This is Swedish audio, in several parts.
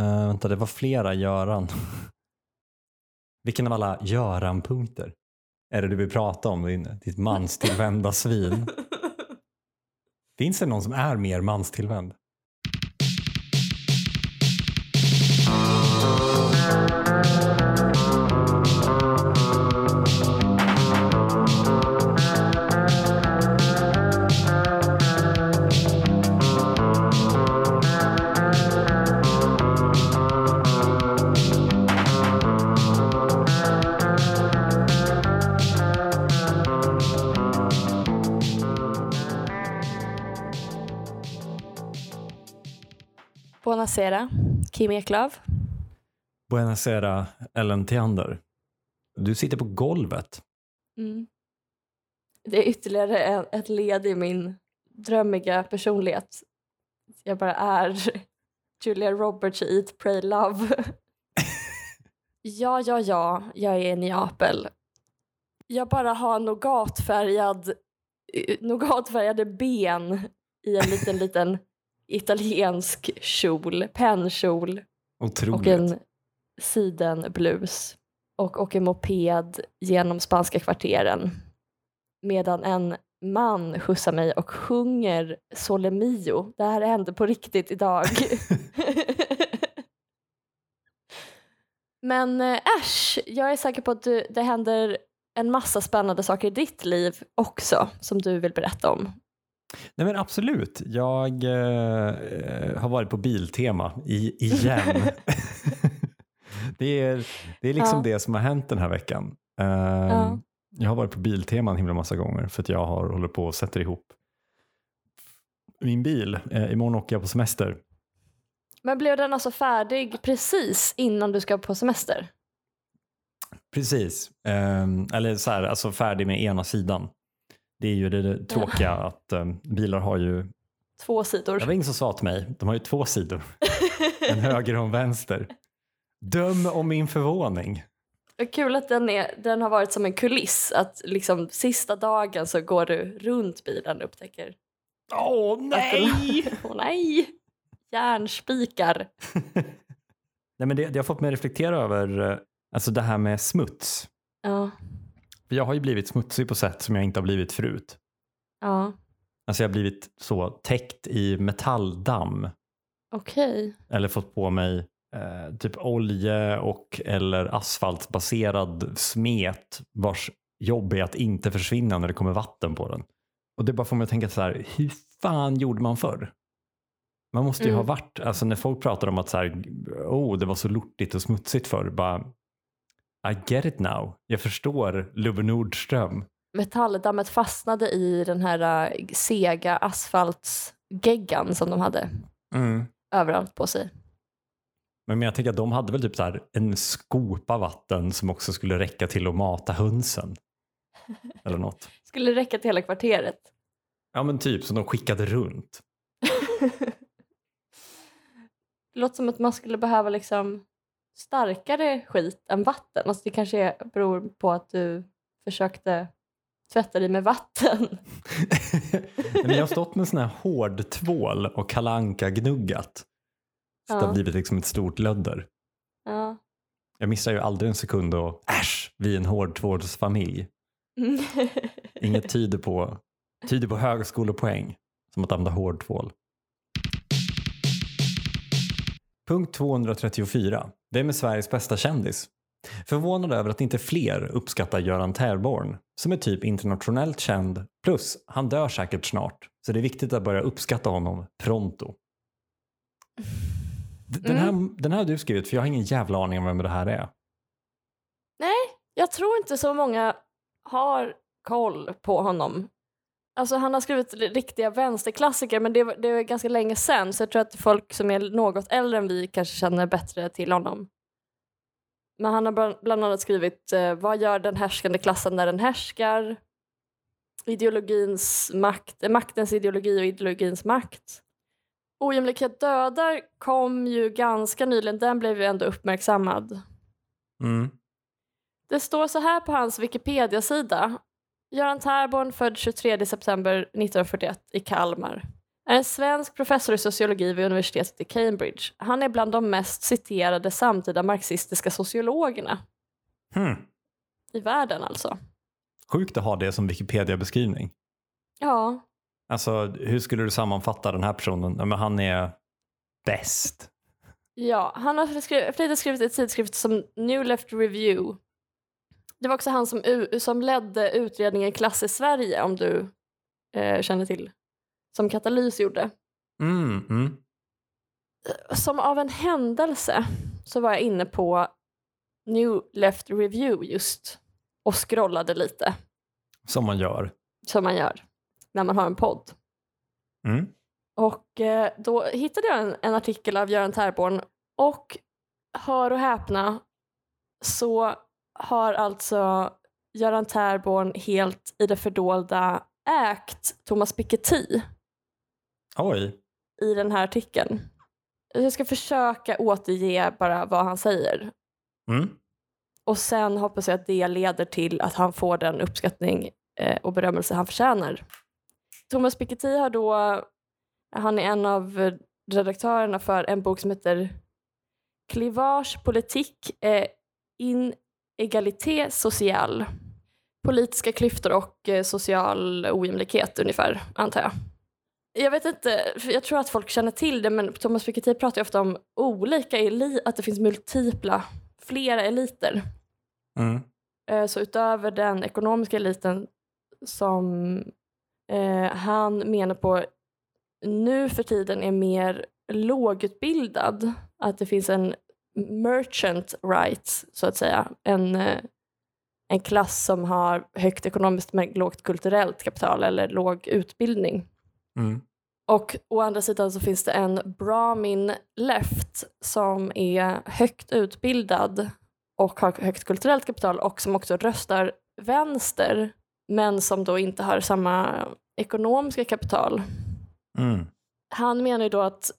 Uh, vänta, det var flera Göran. Vilken av alla Göran-punkter är det du vill prata om, din, ditt manstillvända svin? Finns det någon som är mer manstillvänd? Buonasera, Kim Eklöf. Buonasera, Ellen Theander. Du sitter på golvet. Mm. Det är ytterligare ett led i min drömmiga personlighet. Jag bara är Julia Roberts i Eat, Pray, Love. ja, ja, ja, jag är i Neapel. Jag bara har nougatfärgad, eh, nougatfärgade ben i en liten, liten italiensk kjol, pennkjol Otroligt. och en sidenblus och åker moped genom spanska kvarteren medan en man skjutsar mig och sjunger Sole Mio. Det här hände på riktigt idag. Men äh, äsch, jag är säker på att du, det händer en massa spännande saker i ditt liv också som du vill berätta om. Nej men absolut. Jag eh, har varit på Biltema i, igen. det, är, det är liksom ja. det som har hänt den här veckan. Uh, ja. Jag har varit på Biltema en himla massa gånger för att jag har håller på och sätter ihop min bil. Uh, imorgon åker jag på semester. Men blev den alltså färdig precis innan du ska på semester? Precis. Um, eller så här, alltså färdig med ena sidan. Det är ju det, tråkiga att um, bilar har ju Två sidor. Det var ingen som sa till mig. De har ju två sidor. en höger och en vänster. Döm om min förvåning. Kul att den, är, den har varit som en kuliss. Att liksom sista dagen så går du runt bilen och upptäcker. Åh oh, nej! Åh oh, nej! Järnspikar. nej men det, det har fått mig att reflektera över eh, alltså det här med smuts. Ja. Jag har ju blivit smutsig på sätt som jag inte har blivit förut. Ja. Alltså jag har blivit så täckt i metalldamm. Okej. Okay. Eller fått på mig eh, typ olje och eller asfaltbaserad smet vars jobb är att inte försvinna när det kommer vatten på den. Och det bara får mig att tänka så här, hur fan gjorde man förr? Man måste ju mm. ha varit, alltså när folk pratar om att så här, oh, det var så lortigt och smutsigt förr, bara I get it now. Jag förstår Lubbe Nordström. Metalldammet fastnade i den här uh, sega asfaltsgeggan som de hade mm. överallt på sig. Men jag tänker att de hade väl typ så här en skopa vatten som också skulle räcka till att mata hönsen. Eller något. skulle räcka till hela kvarteret? Ja men typ som de skickade runt. det låter som att man skulle behöva liksom starkare skit än vatten. Alltså det kanske beror på att du försökte tvätta dig med vatten. Men jag har stått med sån här hård tvål och kalanka gnuggat så ja. det har blivit liksom ett stort lödder. Ja. Jag missar ju aldrig en sekund och äsch, vi är en hårdtvårdsfamilj. Inget tyder på, tyder på högskolepoäng som att använda hårdtvål. Punkt 234. Vem är Sveriges bästa kändis? Förvånad över att inte fler uppskattar Göran Tärborn som är typ internationellt känd plus han dör säkert snart så det är viktigt att börja uppskatta honom pronto. Den här, mm. den här har du skrivit för jag har ingen jävla aning om vem det här är. Nej, jag tror inte så många har koll på honom. Alltså han har skrivit riktiga vänsterklassiker men det, det är ganska länge sedan så jag tror att folk som är något äldre än vi kanske känner bättre till honom. Men han har bland annat skrivit eh, Vad gör den härskande klassen när den härskar? Ideologins makt, eh, maktens ideologi och ideologins makt. Ojämlikhet dödar kom ju ganska nyligen, den blev ju ändå uppmärksammad. Mm. Det står så här på hans Wikipedia-sida. Göran Tärborn född 23 september 1941 i Kalmar. är en svensk professor i sociologi vid universitetet i Cambridge. Han är bland de mest citerade samtida marxistiska sociologerna Hmm. i världen alltså. Sjukt att ha det som Wikipedia-beskrivning. Ja, Alltså, hur skulle du sammanfatta den här personen? Men han är bäst. ja. han har skrivit, skrivit i tidskrift som New Left Review. Det var också han som, som ledde utredningen Klass i Sverige, om du eh, känner till, som Katalys gjorde. Mm, mm. som av en händelse så var jag inne på New Left Review just och scrollade lite Som man gör. som man gör när man har en podd. Mm. Och eh, då hittade jag en, en artikel av Göran Terborn och hör och häpna så har alltså Göran Terborn helt i det fördolda ägt Thomas Piketty Oj. i den här artikeln. Jag ska försöka återge bara vad han säger Mm. Och sen hoppas jag att det leder till att han får den uppskattning eh, och berömmelse han förtjänar. Thomas Piketty har då, han är en av eh, redaktörerna för en bok som heter Clivage politique et inégalité sociale. Politiska klyftor och eh, social ojämlikhet ungefär, antar jag. Jag vet inte, jag tror att folk känner till det, men Thomas Piketty pratar ofta om olika eli- att det finns multipla, flera eliter. Mm. Eh, Så utöver den ekonomiska eliten som eh, han menar på nu för tiden är mer lågutbildad, att det finns en merchant rights så att säga, en, eh, en klass som har högt ekonomiskt men lågt kulturellt kapital eller låg utbildning. Mm. Och å andra sidan så finns det en Brahmin left som är högt utbildad och har högt kulturellt kapital och som också röstar vänster men som då inte har samma ekonomiska kapital. Mm. Han menar ju då att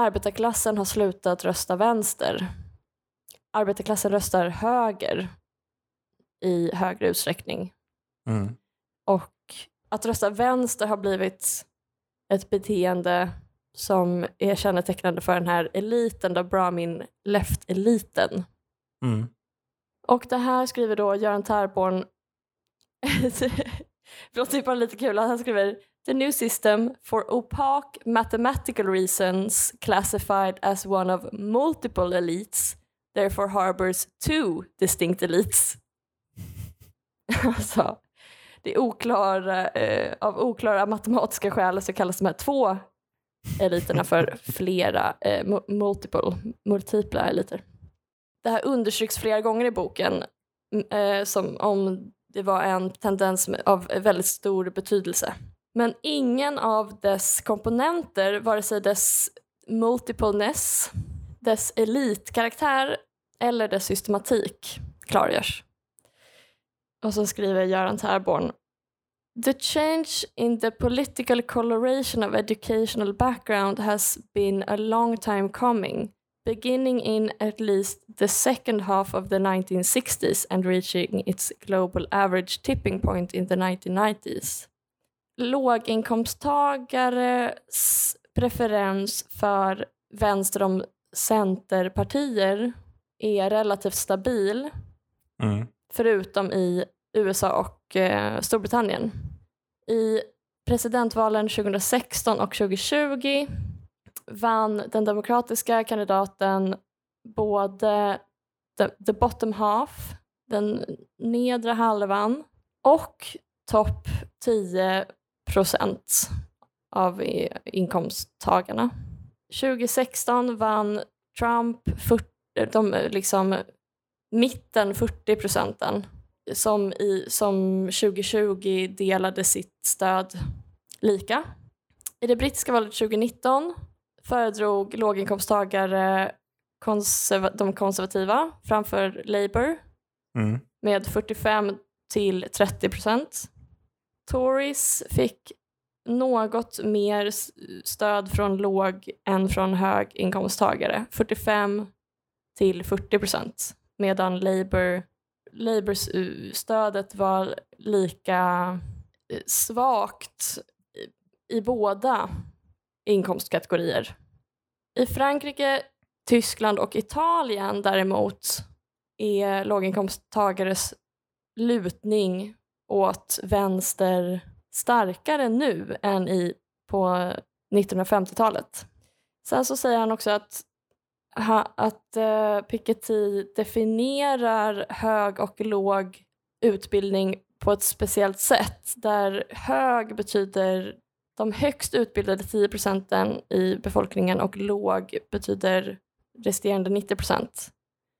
arbetarklassen har slutat rösta vänster. Arbetarklassen röstar höger i högre utsträckning. Mm. Och att rösta vänster har blivit ett beteende som är kännetecknande för den här eliten, den Brahmin left-eliten. Mm. Och det här skriver då Göran Terborn, det låter ju bara lite kul, han skriver The new system for opaque mathematical reasons classified as one of multiple elites therefore harbors two distinct elites. alltså, det är oklara, eh, av oklara matematiska skäl så kallas de här två eliterna för flera, eh, mu- multiple, multipla eliter. Det här understryks flera gånger i boken eh, som om det var en tendens av väldigt stor betydelse. Men ingen av dess komponenter, vare sig dess multipleness, dess elitkaraktär eller dess systematik klargörs. Och så skriver Göran Terborn The change in the political coloration of educational background has been a long time coming, beginning in at least the second half of the 1960s and reaching its global average tipping point in the 1990s. Låginkomsttagares preferens för vänster om centerpartier är relativt stabil Mm. förutom i USA och eh, Storbritannien. I presidentvalen 2016 och 2020 vann den demokratiska kandidaten både the, the bottom half, den nedre halvan och topp 10 procent av inkomsttagarna. 2016 vann Trump 40, de liksom mitten 40 procenten som, i, som 2020 delade sitt stöd lika. I det brittiska valet 2019 föredrog låginkomsttagare konserva, de konservativa framför Labour Mm. med 45 till 30 procent. Tories fick något mer stöd från låg än från höginkomsttagare, 45 till 40 procent, medan Labour, Labours eh, stödet var lika eh, svagt i, i båda inkomstkategorier. I Frankrike, Tyskland och Italien däremot är låginkomsttagares lutning åt vänster starkare nu än i, på 1950-talet. Sen så säger han också att, att uh, Piketty definierar hög och låg utbildning på ett speciellt sätt där hög betyder de högst utbildade 10 procenten i befolkningen och låg betyder resterande 90 procent.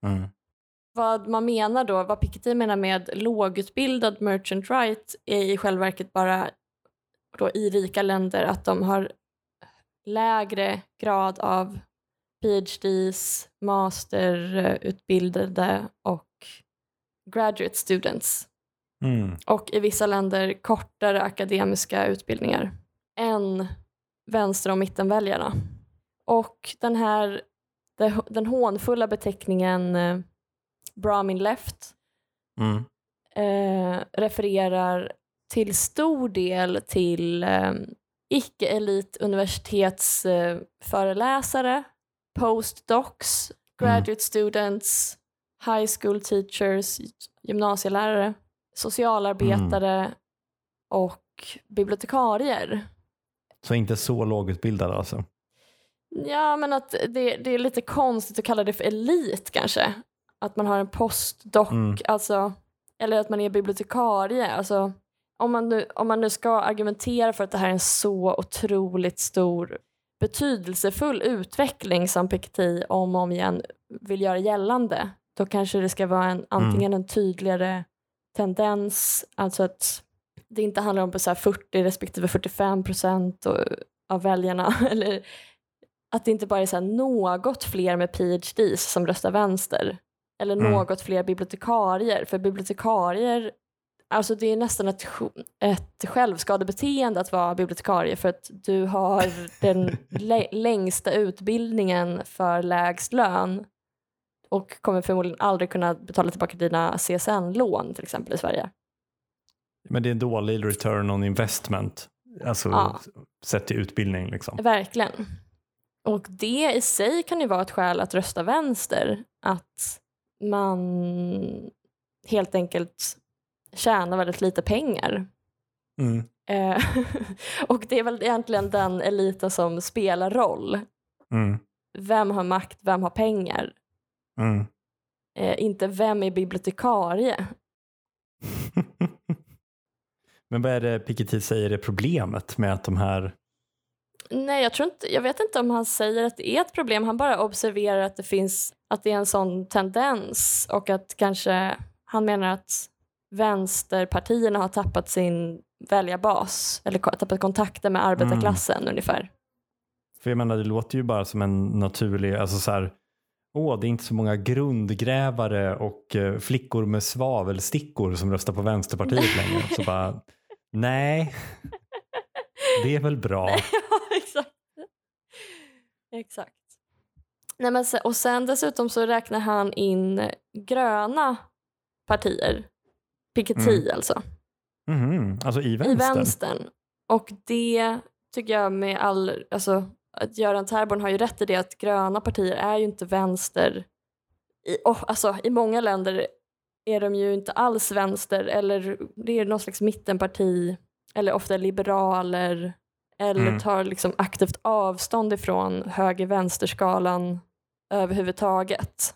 Mm. Vad man menar då, vad Piketty menar med lågutbildad merchant right är i själva verket bara då i rika länder att de har lägre grad av PhDs, masterutbildade och graduate students. Mm. Och i vissa länder kortare akademiska utbildningar än vänster och mittenväljarna. Och den här den hånfulla beteckningen eh, Brahmin left mm. eh, refererar till stor del till eh, icke-elit universitetsföreläsare, eh, postdocs, graduate mm. students, high school teachers, gymnasielärare, socialarbetare mm. och bibliotekarier. Så inte så lågutbildade alltså? Ja, men att det, det är lite konstigt att kalla det för elit kanske. Att man har en postdoc, mm. alltså, eller att man är bibliotekarie. Alltså, om, man nu, om man nu ska argumentera för att det här är en så otroligt stor betydelsefull utveckling som Piketty om och om igen vill göra gällande, då kanske det ska vara en, antingen mm. en tydligare tendens, alltså att det inte handlar om så 40 respektive 45 procent av väljarna, eller att det inte bara är så något fler med PhDs som röstar vänster, eller mm. något fler bibliotekarier, för bibliotekarier Alltså det är nästan ett, ett självskadebeteende att vara bibliotekarie för att du har den längsta utbildningen för lägst lön och kommer förmodligen aldrig kunna betala tillbaka dina CSN-lån till exempel i Sverige. Men det är en dålig return on investment, alltså ja. sett till utbildning. Liksom. Verkligen. Och det i sig kan ju vara ett skäl att rösta vänster, att man helt enkelt tjänar väldigt lite pengar. Mm. Eh, och det är väl egentligen den eliten som spelar roll. Mm. Vem har makt, vem har pengar? Mm. Eh, inte vem är bibliotekarie? Men vad är det Piketty säger är problemet med att de här Nej, jag, tror inte, jag vet inte om han säger att det är ett problem. Han bara observerar att det finns att det är en sån tendens och att kanske han menar att vänsterpartierna har tappat sin väljarbas eller tappat kontakten med arbetarklassen mm. ungefär. För jag menar, det låter ju bara som en naturlig, alltså så här, åh, det är inte så många grundgrävare och eh, flickor med svavelstickor som röstar på Vänsterpartiet längre. Så bara, nej, det är väl bra. ja, exakt. Exakt. Nej, men och sen dessutom så räknar han in gröna partier Piketty mm. alltså. Mm, alltså i vänstern? I vänstern. Och det tycker jag med all, alltså att Göran Terborn har ju rätt i det att gröna partier är ju inte vänster. I, oh, alltså, I många länder är de ju inte alls vänster eller det är någon slags mittenparti eller ofta liberaler eller mm. tar liksom aktivt avstånd ifrån höger-vänsterskalan överhuvudtaget.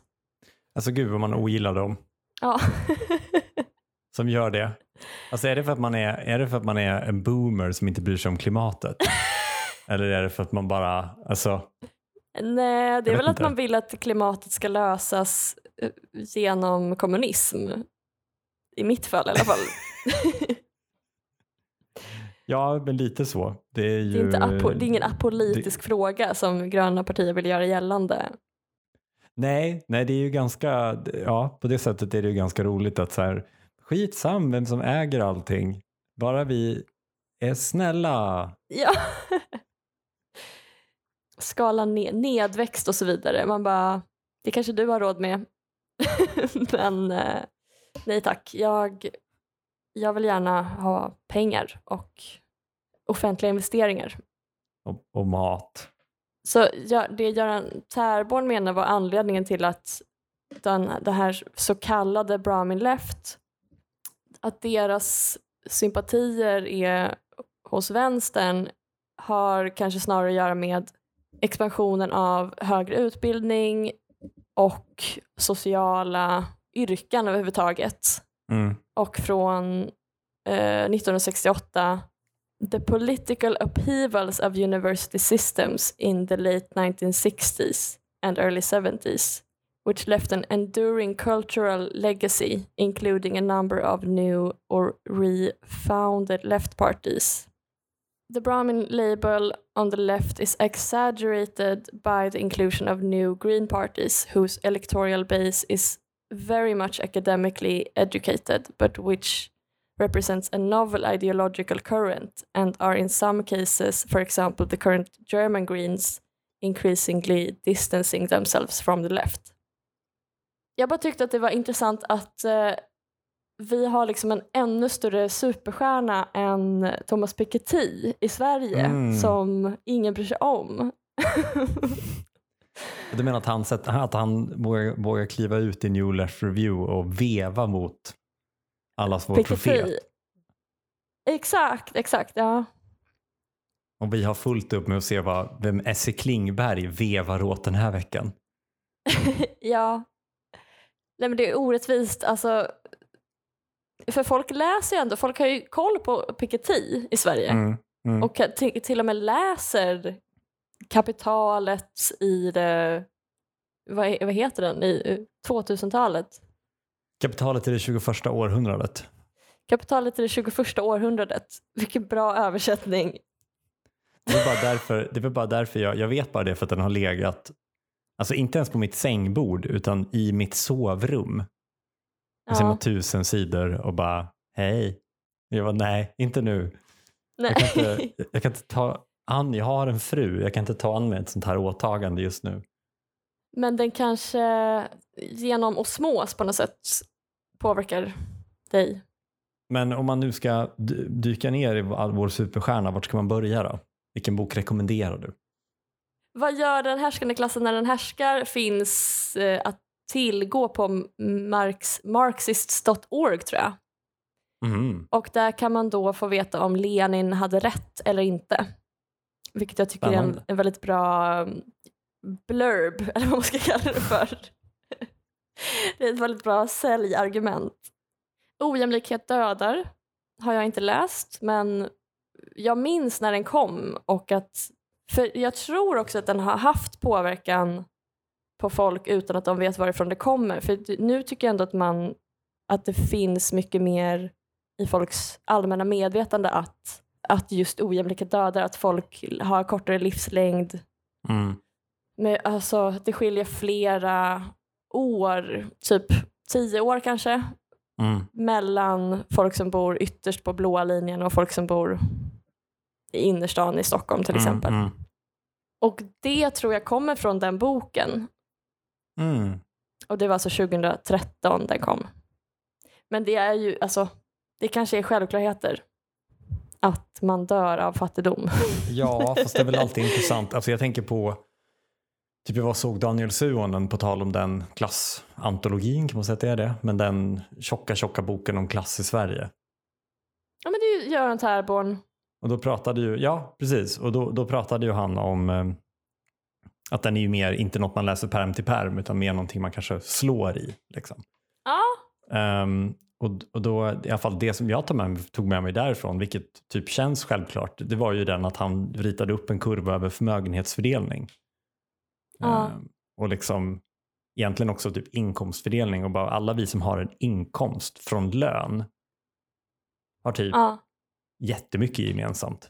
Alltså gud vad man ogillar dem. Ja. som gör det? Alltså är det för att man är, är, det för att man är en boomer som inte bryr sig om klimatet? Eller är det för att man bara, alltså? Nej, det är väl inte. att man vill att klimatet ska lösas eh, genom kommunism. I mitt fall i alla fall. ja, men lite så. Det är, ju, det är, inte apo, det är ingen apolitisk det... fråga som gröna partier vill göra gällande. Nej, nej, det är ju ganska, ja, på det sättet är det ju ganska roligt att så här, skitsam vem som äger allting. Bara vi är snälla. Ja. Skala ned, nedväxt och så vidare. Man bara, det kanske du har råd med. Men eh, nej tack, jag, jag vill gärna ha pengar och offentliga investeringar. och, och mat. Så ja, det Göran Tärborn menar var anledningen till att den, det här så kallade Brahmin Left, att deras sympatier är hos vänstern har kanske snarare att göra med expansionen av högre utbildning och sociala yrken överhuvudtaget. Mm. Och från eh, 1968 The political upheavals of university systems in the late 1960s and early 70s which left an enduring cultural legacy including a number of new or refounded left parties. The Brahmin label on the left is exaggerated by the inclusion of new green parties whose electoral base is very much academically educated but which represents a novel ideological current and are in some cases, for example the current German Greens, increasingly distancing themselves from the left. Jag bara tyckte att det var intressant att eh, vi har liksom en ännu större superstjärna än Thomas Piketty i Sverige Mm. som ingen bryr sig om. Du menar att han, sett- att han vågar, vågar kliva ut i New Left Review och veva mot allas vår profet? Piketty. Exakt, exakt. Ja. Och vi har fullt upp med att se vad, vem Esse Klingberg vevar åt den här veckan. ja. Nej men det är orättvist. Alltså, för folk läser ju ändå, folk har ju koll på Piketty i Sverige. Mm. Mm. Och till, till och med läser kapitalet i det, vad, vad heter den, i eh, 2000-talet. Kapitalet i det 21 århundradet. Kapitalet i det 21 århundradet. Vilken bra översättning. Det är bara därför, det är bara därför jag, jag vet bara det för att den har legat, alltså inte ens på mitt sängbord utan i mitt sovrum. Ja. med tusen sidor och bara hej. Jag var nej, inte nu. Nej. Jag kan inte, jag kan inte ta an, jag har en fru, jag kan inte ta an mig ett sånt här åtagande just nu. Men den kanske genom osmos på något sätt påverkar dig. Men om man nu ska dy- dyka ner i all vår superstjärna, vart ska man börja då? Vilken bok rekommenderar du? Vad gör den härskande klassen när den härskar finns eh, att tillgå på marx, marxists.org tror jag. Mhm. Och där kan man då få veta om Lenin hade rätt eller inte. Vilket jag tycker är en, en väldigt bra um, blurb, eller vad man ska kalla det för. det är ett väldigt bra säljargument. Ojämlikhet dödar har jag inte läst, men jag minns när den kom och att, för jag tror också att den har haft påverkan på folk utan att de vet varifrån det kommer. För nu tycker jag ändå att man, att det finns mycket mer i folks allmänna medvetande att, att just ojämlikhet dödar, att folk har kortare livslängd. Mm. Men alltså, det skiljer flera år, typ tio år kanske, Mm. mellan folk som bor ytterst på blåa linjen och folk som bor i innerstan i Stockholm till exempel. Mm. Och det tror jag kommer från den boken. Mm. Mm. Och det var alltså 2013 den kom. Men det är ju, alltså, det kanske är självklarheter. Att man dör av fattigdom. Ja, fast det är väl alltid intressant. Alltså jag tänker på, typ jag såg Daniel Suonen på tal om den klassantologin, kan man säga att det är det? Men den tjocka, tjocka boken om klass i Sverige. Ja men det är ju Göran Tärborn. Och då pratade ju, ja precis, och då, då pratade ju han om eh, att den är ju mer, inte något man läser perm till perm, utan mer någonting man kanske slår i. Liksom. Ja, Ehm, och, och då, i alla fall det som jag tog med, tog med mig därifrån, vilket typ känns självklart, det var ju den att han ritade upp en kurva över förmögenhetsfördelning. Ja. Ehm, och liksom egentligen också typ inkomstfördelning och bara alla vi som har en inkomst från lön har typ ja, jättemycket gemensamt.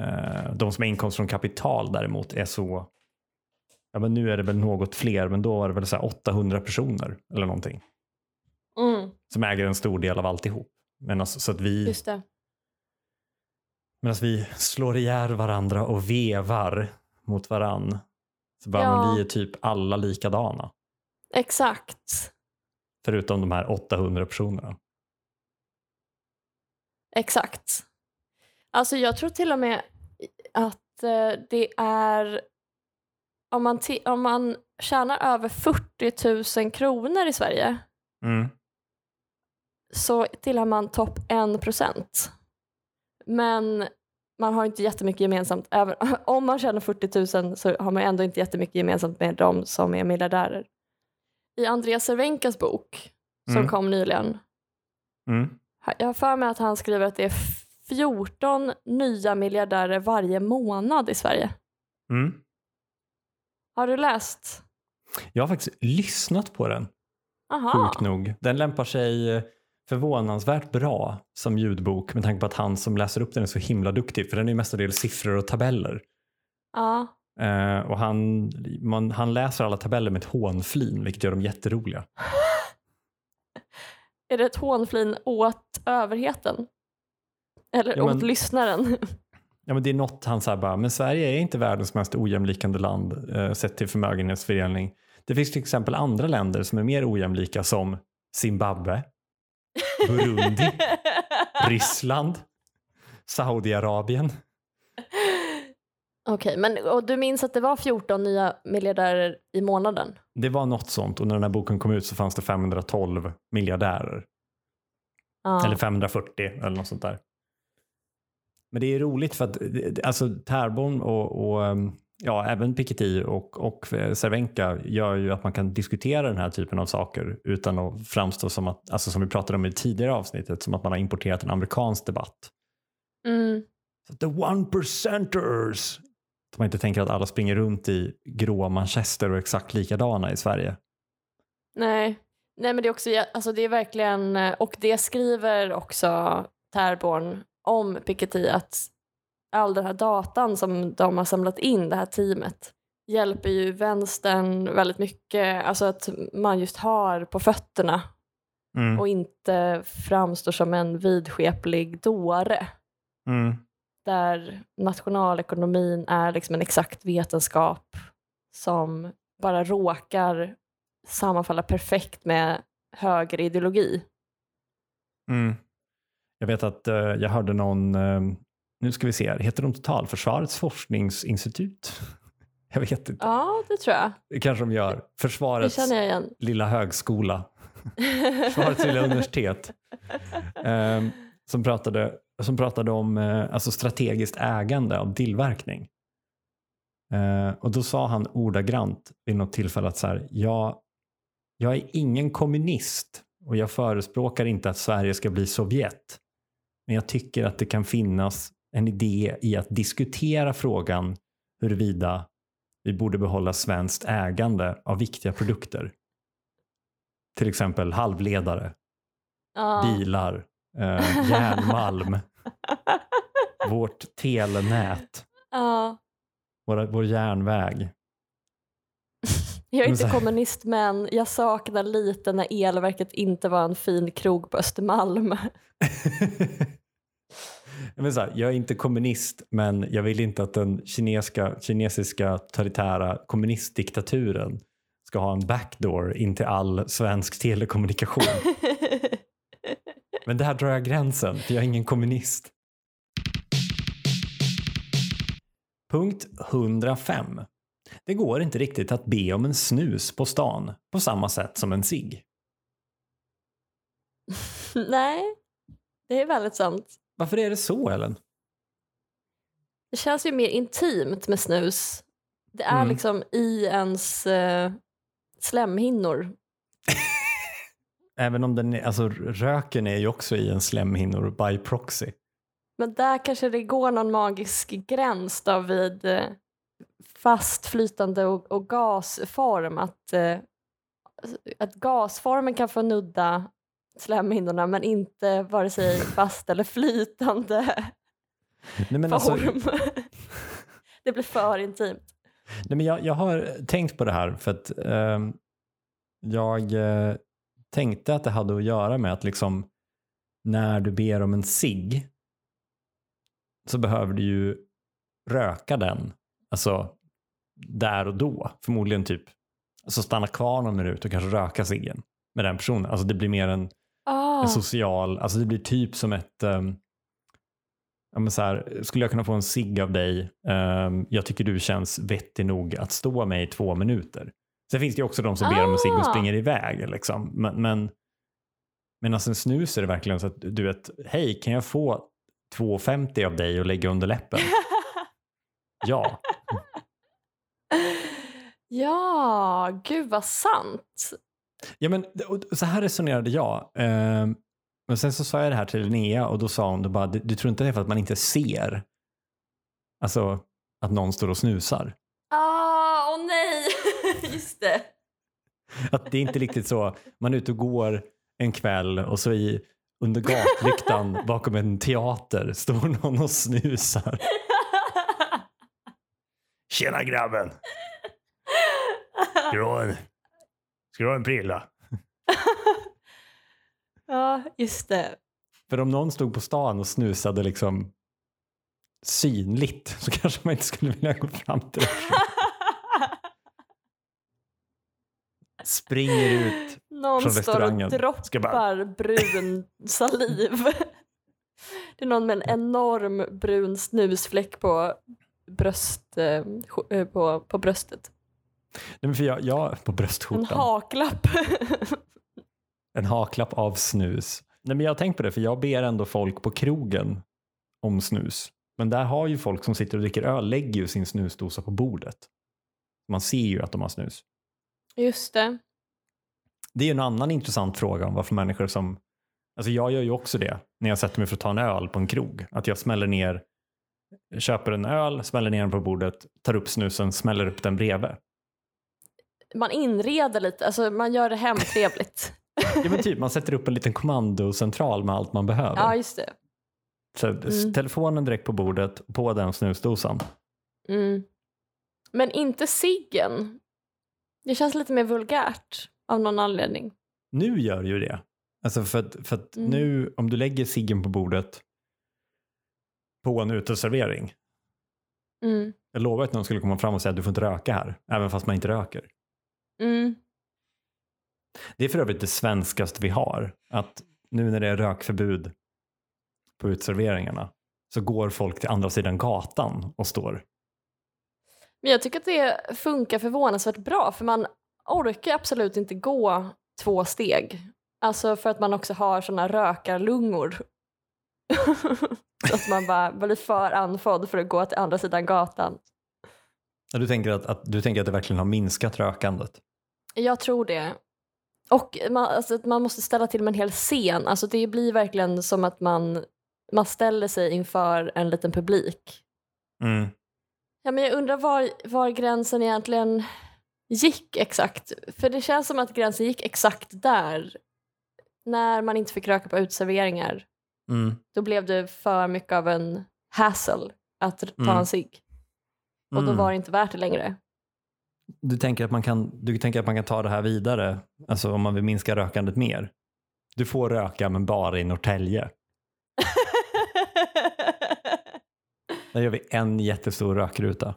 Eh, De som har inkomst från kapital däremot är så, ja men nu är det väl något fler, men då var det väl så här 800 personer eller någonting mm, som äger en stor del av alltihop. Men alltså, så att vi, just det. medan vi slår ihjäl varandra och vevar mot varann, så bara, Ja. vi är typ alla likadana. Exakt. Förutom de här 800 personerna. Exakt. Alltså jag tror till och med att eh, det är om man, om man tjänar över 40 000 kronor i Sverige Mm. så tillhör man topp 1 procent. Men man har inte jättemycket gemensamt. Även, om man tjänar 40 000 så har man ändå inte jättemycket gemensamt med de som är miljardärer. I Andreas Cervenkas bok som Mm. kom nyligen, Mm. Jag har för mig att han skriver att det är 14 nya miljardärer varje månad i Sverige. Mm. Har du läst? Jag har faktiskt lyssnat på den, Aha. sjukt nog. Den lämpar sig eh, förvånansvärt bra som ljudbok med tanke på att han som läser upp den är så himla duktig för den är ju mestadels siffror och tabeller. Ja. Eh, och han, man, han läser alla tabeller med ett hånflin vilket gör dem jätteroliga. Är det ett hånflin åt överheten? Eller Ja, men- åt lyssnaren? Ja, men det är något han säger bara, men Sverige är inte världens mest ojämlikande land eh, sett till förmögenhetsfördelning. Det finns till exempel andra länder som är mer ojämlika som Zimbabwe, Burundi, Ryssland, Saudiarabien. Okej, men och du minns att det var 14 nya miljardärer i månaden? Det var något sånt och när den här boken kom ut så fanns det 512 miljardärer. Ja. Eller 540 eller något sånt där. Men det är roligt för att alltså Terborn och, och ehm, ja, även Piketty och, och eh, Cervenka gör ju att man kan diskutera den här typen av saker utan att framstå som att, alltså som vi pratade om i tidigare avsnittet, som att man har importerat en amerikansk debatt. Mm. The one percenters! Att man inte tänker att alla springer runt i gråa manchester och exakt likadana i Sverige. Nej. Nej, men det är också, alltså det är verkligen, eh, och det skriver också Terborn om Piketty att all den här datan som de har samlat in, det här teamet, hjälper ju vänstern väldigt mycket, alltså att man just har på fötterna Mm. och inte framstår som en vidskeplig dåre. Mm. Där nationalekonomin är liksom en exakt vetenskap som bara råkar sammanfalla perfekt med högerideologi. Mm. Jag vet att eh, jag hörde någon, eh, nu ska vi se, här, heter de Totalförsvarets forskningsinstitut? Jag vet inte, Ja, det tror jag. det kanske de gör. Försvarets lilla högskola, Försvarets lilla universitet, eh, som, pratade, som pratade om eh, alltså strategiskt ägande av tillverkning. Eh, och då sa han ordagrant vid något tillfälle att så här, jag, jag är ingen kommunist och jag förespråkar inte att Sverige ska bli Sovjet. Men jag tycker att det kan finnas en idé i att diskutera frågan huruvida vi borde behålla svenskt ägande av viktiga produkter. Till exempel halvledare, Ja. bilar, eh, järnmalm, vårt telenät, ja. våra, vår järnväg. Jag är inte kommunist men jag saknar lite när elverket inte var en fin krog på Östermalm. men så här, jag är inte kommunist men jag vill inte att den kinesiska, kinesiska totalitära kommunistdiktaturen ska ha en backdoor in till all svensk telekommunikation. Men där drar jag gränsen, för jag är ingen kommunist. Punkt 105. Det går inte riktigt att be om en snus på stan på samma sätt som en cigg. Nej, det är väldigt sant. Varför är det så, Ellen? Det känns ju mer intimt med snus. Det är Mm. liksom i ens eh, slemhinnor. Även om den är, alltså röken är ju också i en slemhinnor by proxy. Men där kanske det går någon magisk gräns då vid eh, fast flytande och, och gasform. Att, eh, att gasformen kan få nudda slemhinnorna men inte vare sig fast eller flytande Nej, men alltså, form. det blir för intimt. Nej, men jag, jag har tänkt på det här för att ehm, jag eh, tänkte att det hade att göra med att liksom när du ber om en cigg så behöver du ju röka den, alltså där och då, förmodligen typ, alltså stanna kvar någon minut och kanske röka ciggen med den personen. Alltså det blir mer en, Ah, en social, alltså det blir typ som ett, ehm, ja, men så här, skulle jag kunna få en cigg av dig? Ehm, jag tycker du känns vettig nog att stå med i två minuter. Sen finns det ju också de som ber om en cigg och Ah. springer iväg. Liksom. Men, men medan en snus är det verkligen så att du vet, hej kan jag få 2,50 av dig och lägga under läppen? Ja. ja, gud vad sant. Ja, men, så här resonerade jag. Ehm, men sen så sa jag det här till Linnea och då sa hon, då bara, du, du tror inte det är för att man inte ser alltså, att någon står och snusar? Ah, åh nej, just det. Att det är inte riktigt så, man är ute och går en kväll och så i, under gatlyktan bakom en teater står någon och snusar. Tjena grabben! Ska du ha en, ska du ha en prilla? ja, just det. För om någon stod på stan och snusade liksom synligt så kanske man inte skulle vilja gå fram till det. Springer ut. Någon Från restaurangen. Ska droppar brun saliv. Det är någon med en enorm brun snusfläck på, bröst, eh, eh, på, på bröstet. Nej, men för jag, jag, på En bröstskjortan. haklapp. En haklapp av snus. Nej, men jag har tänkt på det, för jag ber ändå folk på krogen om snus. Men där har ju folk som sitter och dricker öl, lägger ju sin snusdosa på bordet. Man ser ju att de har snus. Just det. Det är en annan intressant fråga om varför människor som... Alltså jag gör ju också det när jag sätter mig för att ta en öl på en krog. Att jag smäller ner, köper en öl, smäller ner den på bordet, tar upp snusen, smäller upp den bredvid. Man inreder lite, alltså man gör det hemtrevligt. Ja, men typ, man sätter upp en liten kommandocentral med allt man behöver. ja, just det. Så, Mm. Telefonen direkt på bordet, på den snusdosan. Mm. Men inte ciggen. Det känns lite mer vulgärt av någon anledning. Nu gör ju det. Alltså för att, för att Mm. nu, om du lägger ciggen på bordet på en uteservering. Mm. Jag lovar att någon skulle komma fram och säga att du får inte röka här, även fast man inte röker. Mm. Det är för övrigt det svenskaste vi har. Att nu när det är rökförbud på utserveringarna så går folk till andra sidan gatan och står. Men jag tycker att det funkar förvånansvärt bra för man orkar absolut inte gå två steg. Alltså för att man också har såna rökarlungor. Så att man bara blir för andfådd för att gå till andra sidan gatan. Du tänker att, att, du tänker att det verkligen har minskat rökandet? Jag tror det. Och man, alltså, man måste ställa till med en hel scen. Alltså, det blir verkligen som att man, man ställer sig inför en liten publik. Mm. Ja, men jag undrar var, var gränsen egentligen gick exakt. För det känns som att gränsen gick exakt där. När man inte fick röka på uteserveringar. Mm. Då blev det för mycket av en hassle att ta Mm. en cigg. Och då Mm. var det inte värt det längre. Du tänker, att man kan, du tänker att man kan ta det här vidare, alltså om man vill minska rökandet mer? Du får röka men bara i Norrtälje. Där gör vi en jättestor rökruta.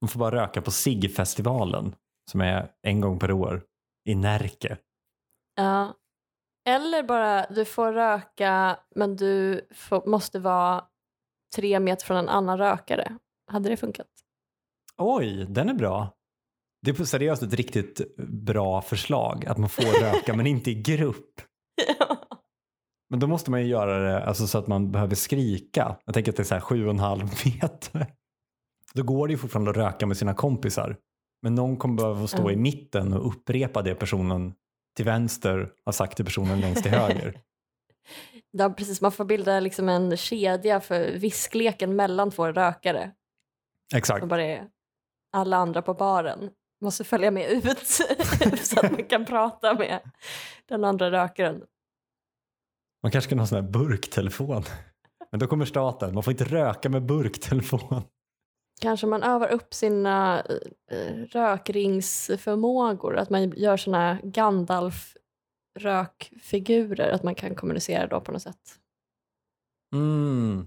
Man får bara röka på SIG-festivalen som är en gång per år i Närke. Ja. Eller bara, du får röka men du får, måste vara tre meter från en annan rökare. Hade det funkat? Oj, den är bra. Det är på seriöst ett riktigt bra förslag att man får röka men inte i grupp. Men då måste man ju göra det alltså, så att man behöver skrika. Jag tänker att det är så här sju och en halv meter. Då går det ju fortfarande att röka med sina kompisar. Men någon kommer behöva stå i Mm. mitten och upprepa det personen till vänster har sagt till personen längst till höger. ja, precis. Man får bilda liksom en kedja för viskleken mellan två rökare. Exakt. Och bara är alla andra på baren måste följa med ut så att man kan prata med den andra rökaren. Man kanske kan ha sån här burktelefon. Men då kommer staten. Man får inte röka med burktelefon. Kanske man övar upp sina eh, rökringsförmågor, att man gör såna Gandalf-rökfigurer, att man kan kommunicera då på något sätt. Mm.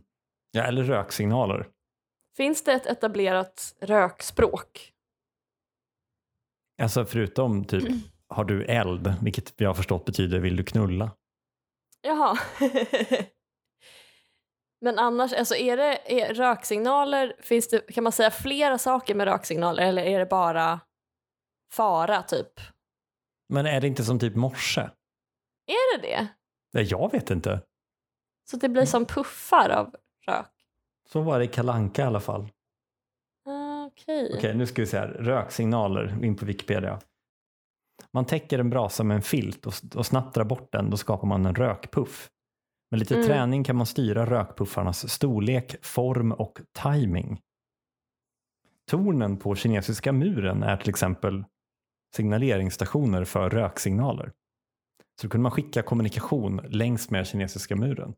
Ja, eller röksignaler. Finns det ett etablerat rökspråk? Alltså förutom typ har du eld, vilket jag har förstått betyder vill du knulla. Jaha. Men annars, alltså är det är röksignaler, finns det, kan man säga flera saker med röksignaler eller är det bara fara typ? Men är det inte som typ morse? Är det det? Nej, jag vet inte. Så det blir som puffar av rök? Så var det i Kalanka i alla fall. Ah, Okej. Okej, nu ska vi se här. Röksignaler, in på Wikipedia. Man täcker en brasa med en filt och, och snabbt drar bort den, då skapar man en rökpuff. Med lite Mm. träning kan man styra rökpuffarnas storlek, form och timing. Tornen på kinesiska muren är till exempel signaleringsstationer för röksignaler. Så då kunde man skicka kommunikation längs med kinesiska muren.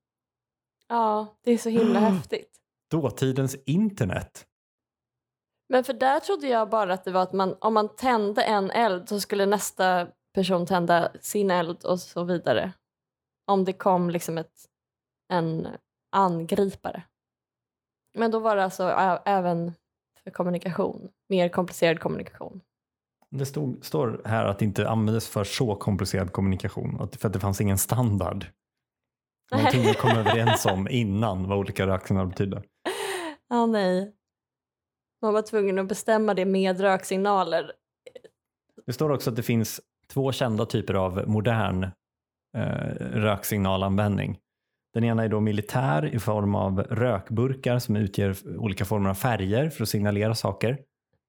Ja, det är så himla häftigt. Dåtidens internet. Men för där trodde jag bara att det var att man, om man tände en eld så skulle nästa person tända sin eld och så vidare. Om det kom liksom ett, en angripare. Men då var det alltså ä- även för kommunikation, mer komplicerad kommunikation. Det stod, står här att det inte användes för så komplicerad kommunikation, att- för att det fanns ingen standard. Någonting vi kom överens om innan vad olika röksignaler betydde. Ja, nej. Man var tvungen att bestämma det med röksignaler. Det står också att det finns två kända typer av modern eh, röksignalanvändning. Den ena är då militär i form av rökburkar som utger olika former av färger för att signalera saker.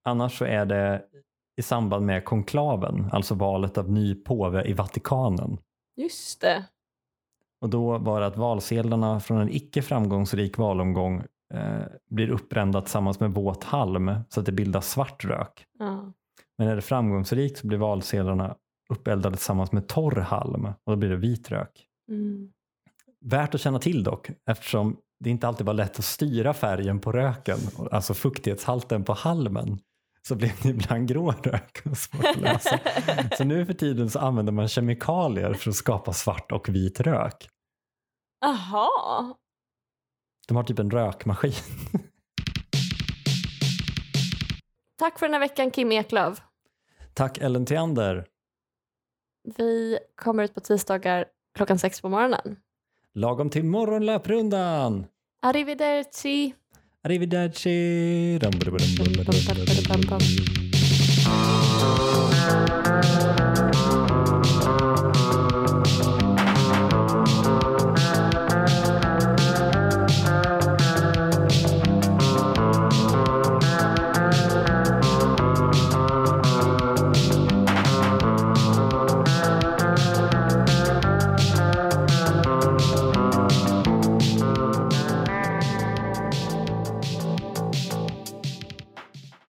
Annars så är det i samband med konklaven, alltså valet av ny påve i Vatikanen. Just det. Och då var det att valsedlarna från en icke framgångsrik valomgång eh, blir uppbrända tillsammans med våt halm så att det bildar svart rök. Ja. Men är det framgångsrikt så blir valsedlarna uppeldade tillsammans med torr halm och då blir det vit rök. Mm. Värt att känna till dock eftersom det inte alltid var lätt att styra färgen på röken, alltså fuktighetshalten på halmen, så blev det ibland grå rök och svårt att läsa. Så nu för tiden så använder man kemikalier för att skapa svart och vit rök. Aha. De har typ en rökmaskin. Tack för den här veckan Kim Eklöf. Tack Ellen Theander. Vi kommer ut på tisdagar klockan sex på morgonen. Lagom till morgonlöprundan. Arrivederci. Arrivederci. Bum,